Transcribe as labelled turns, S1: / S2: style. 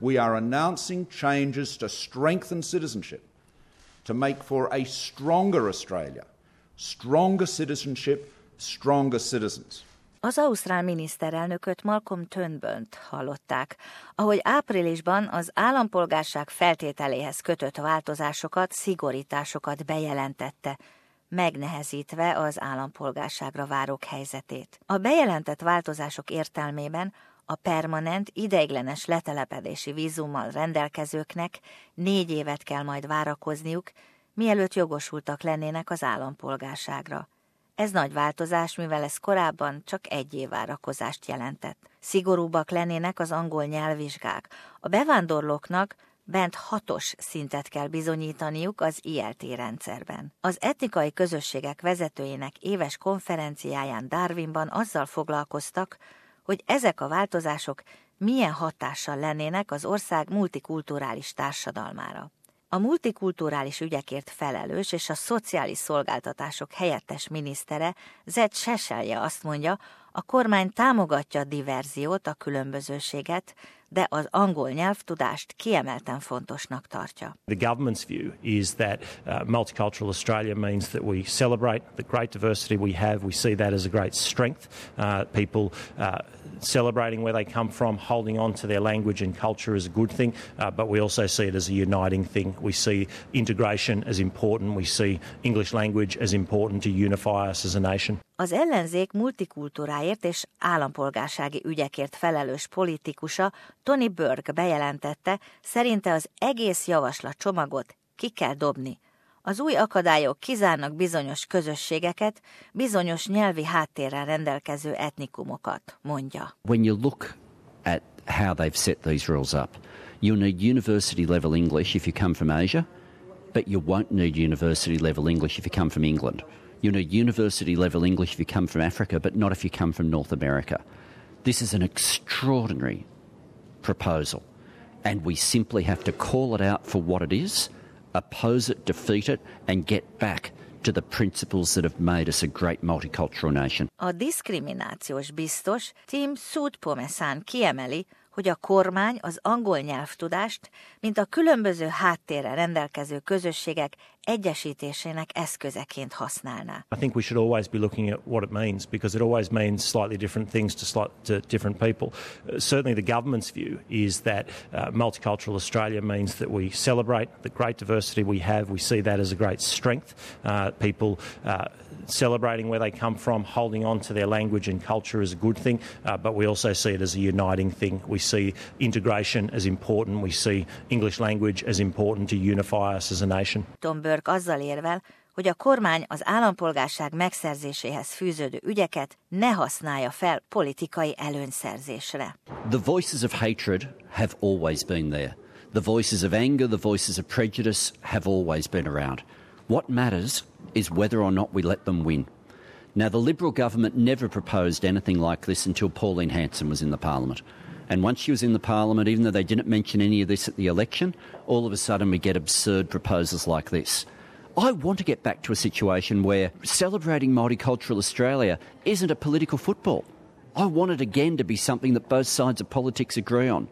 S1: we are announcing changes to strengthen citizenship, to make for a stronger Australia, stronger citizenship, stronger citizens.
S2: Az ausztrál miniszterelnököt Malcolm Turnbull-t hallották, ahogy áprilisban az állampolgárság feltételéhez kötött változásokat, szigorításokat bejelentette, megnehezítve az állampolgárságra várók helyzetét. A bejelentett változások értelmében a permanent, ideiglenes letelepedési vízummal rendelkezőknek négy évet kell majd várakozniuk, mielőtt jogosultak lennének az állampolgárságra. Ez nagy változás, mivel ez korábban csak egy év várakozást jelentett. Szigorúbbak lennének az angol nyelvvizsgák. A bevándorlóknak bent hatos szintet kell bizonyítaniuk az ILT rendszerben. Az etnikai közösségek vezetőjének éves konferenciáján Darwinban azzal foglalkoztak, hogy ezek a változások milyen hatással lennének az ország multikulturális társadalmára. A multikulturális ügyekért felelős és a szociális szolgáltatások helyettes minisztere Zed Seselje azt mondja, a kormány támogatja a diverziót, a különbözőséget, de az angol nyelvtudást kiemelten fontosnak tartja.
S3: The government's view is that uh, multicultural Australia means that we celebrate the great diversity we have. We see that as a great strength. Uh, people uh, celebrating where they come from, holding on to their language and culture is a good thing, uh, but we also see it as a uniting thing. We see integration as important. We see English language as important to unify us as a nation.
S2: Az ellenzék multikultúráért és állampolgársági ügyekért felelős politikusa Tony Burke bejelentette, szerinte az egész javaslat csomagot ki kell dobni. Az új akadályok kizárnak bizonyos közösségeket, bizonyos nyelvi háttérrel rendelkező etnikumokat, mondja.
S4: When you look at how they've set these rules up, you'll need university level English if you come from Asia, but you won't need university level English if you come from England. You know, university level English if you come from Africa, but not if you come from North America. This is an extraordinary proposal, and we simply have to call it out for what it is, oppose it, defeat it, and get back to the principles that have made us a great multicultural nation.
S2: A diszkriminációs biztos Tim Sudpomesan kiemeli, hogy a kormány az angol nyelvtudást, mint a különböző háttérrel rendelkező közösségek egyesítésének eszközeként használná.
S3: I think we should always be looking at what it means because it always means slightly different things to, slight, to different people. Uh, certainly the government's view is that uh, multicultural Australia means that we celebrate the great diversity we have. We see that as a great strength. Uh, people uh, celebrating where they come from, holding on to their language and culture is a good thing, uh, but we also see it as a uniting thing. We see integration as important. We see English language as important to unify us as a nation.
S2: Tom Burke azzal érvel, hogy a kormány az állampolgárság megszerzéséhez fűződő ügyeket ne használja fel politikai előnyszerzésre.
S4: The voices of hatred have always been there. The voices of anger, the voices of prejudice have always been around. What matters is whether or not we let them win. Now, the Liberal government never proposed anything like this until Pauline Hanson was in the Parliament. And once she was in the Parliament, even though they didn't mention any of this at the election, all of a sudden we get absurd proposals like this. I want to get back to a situation where celebrating multicultural Australia isn't a political football. I want it again to be something that both sides of politics agree on.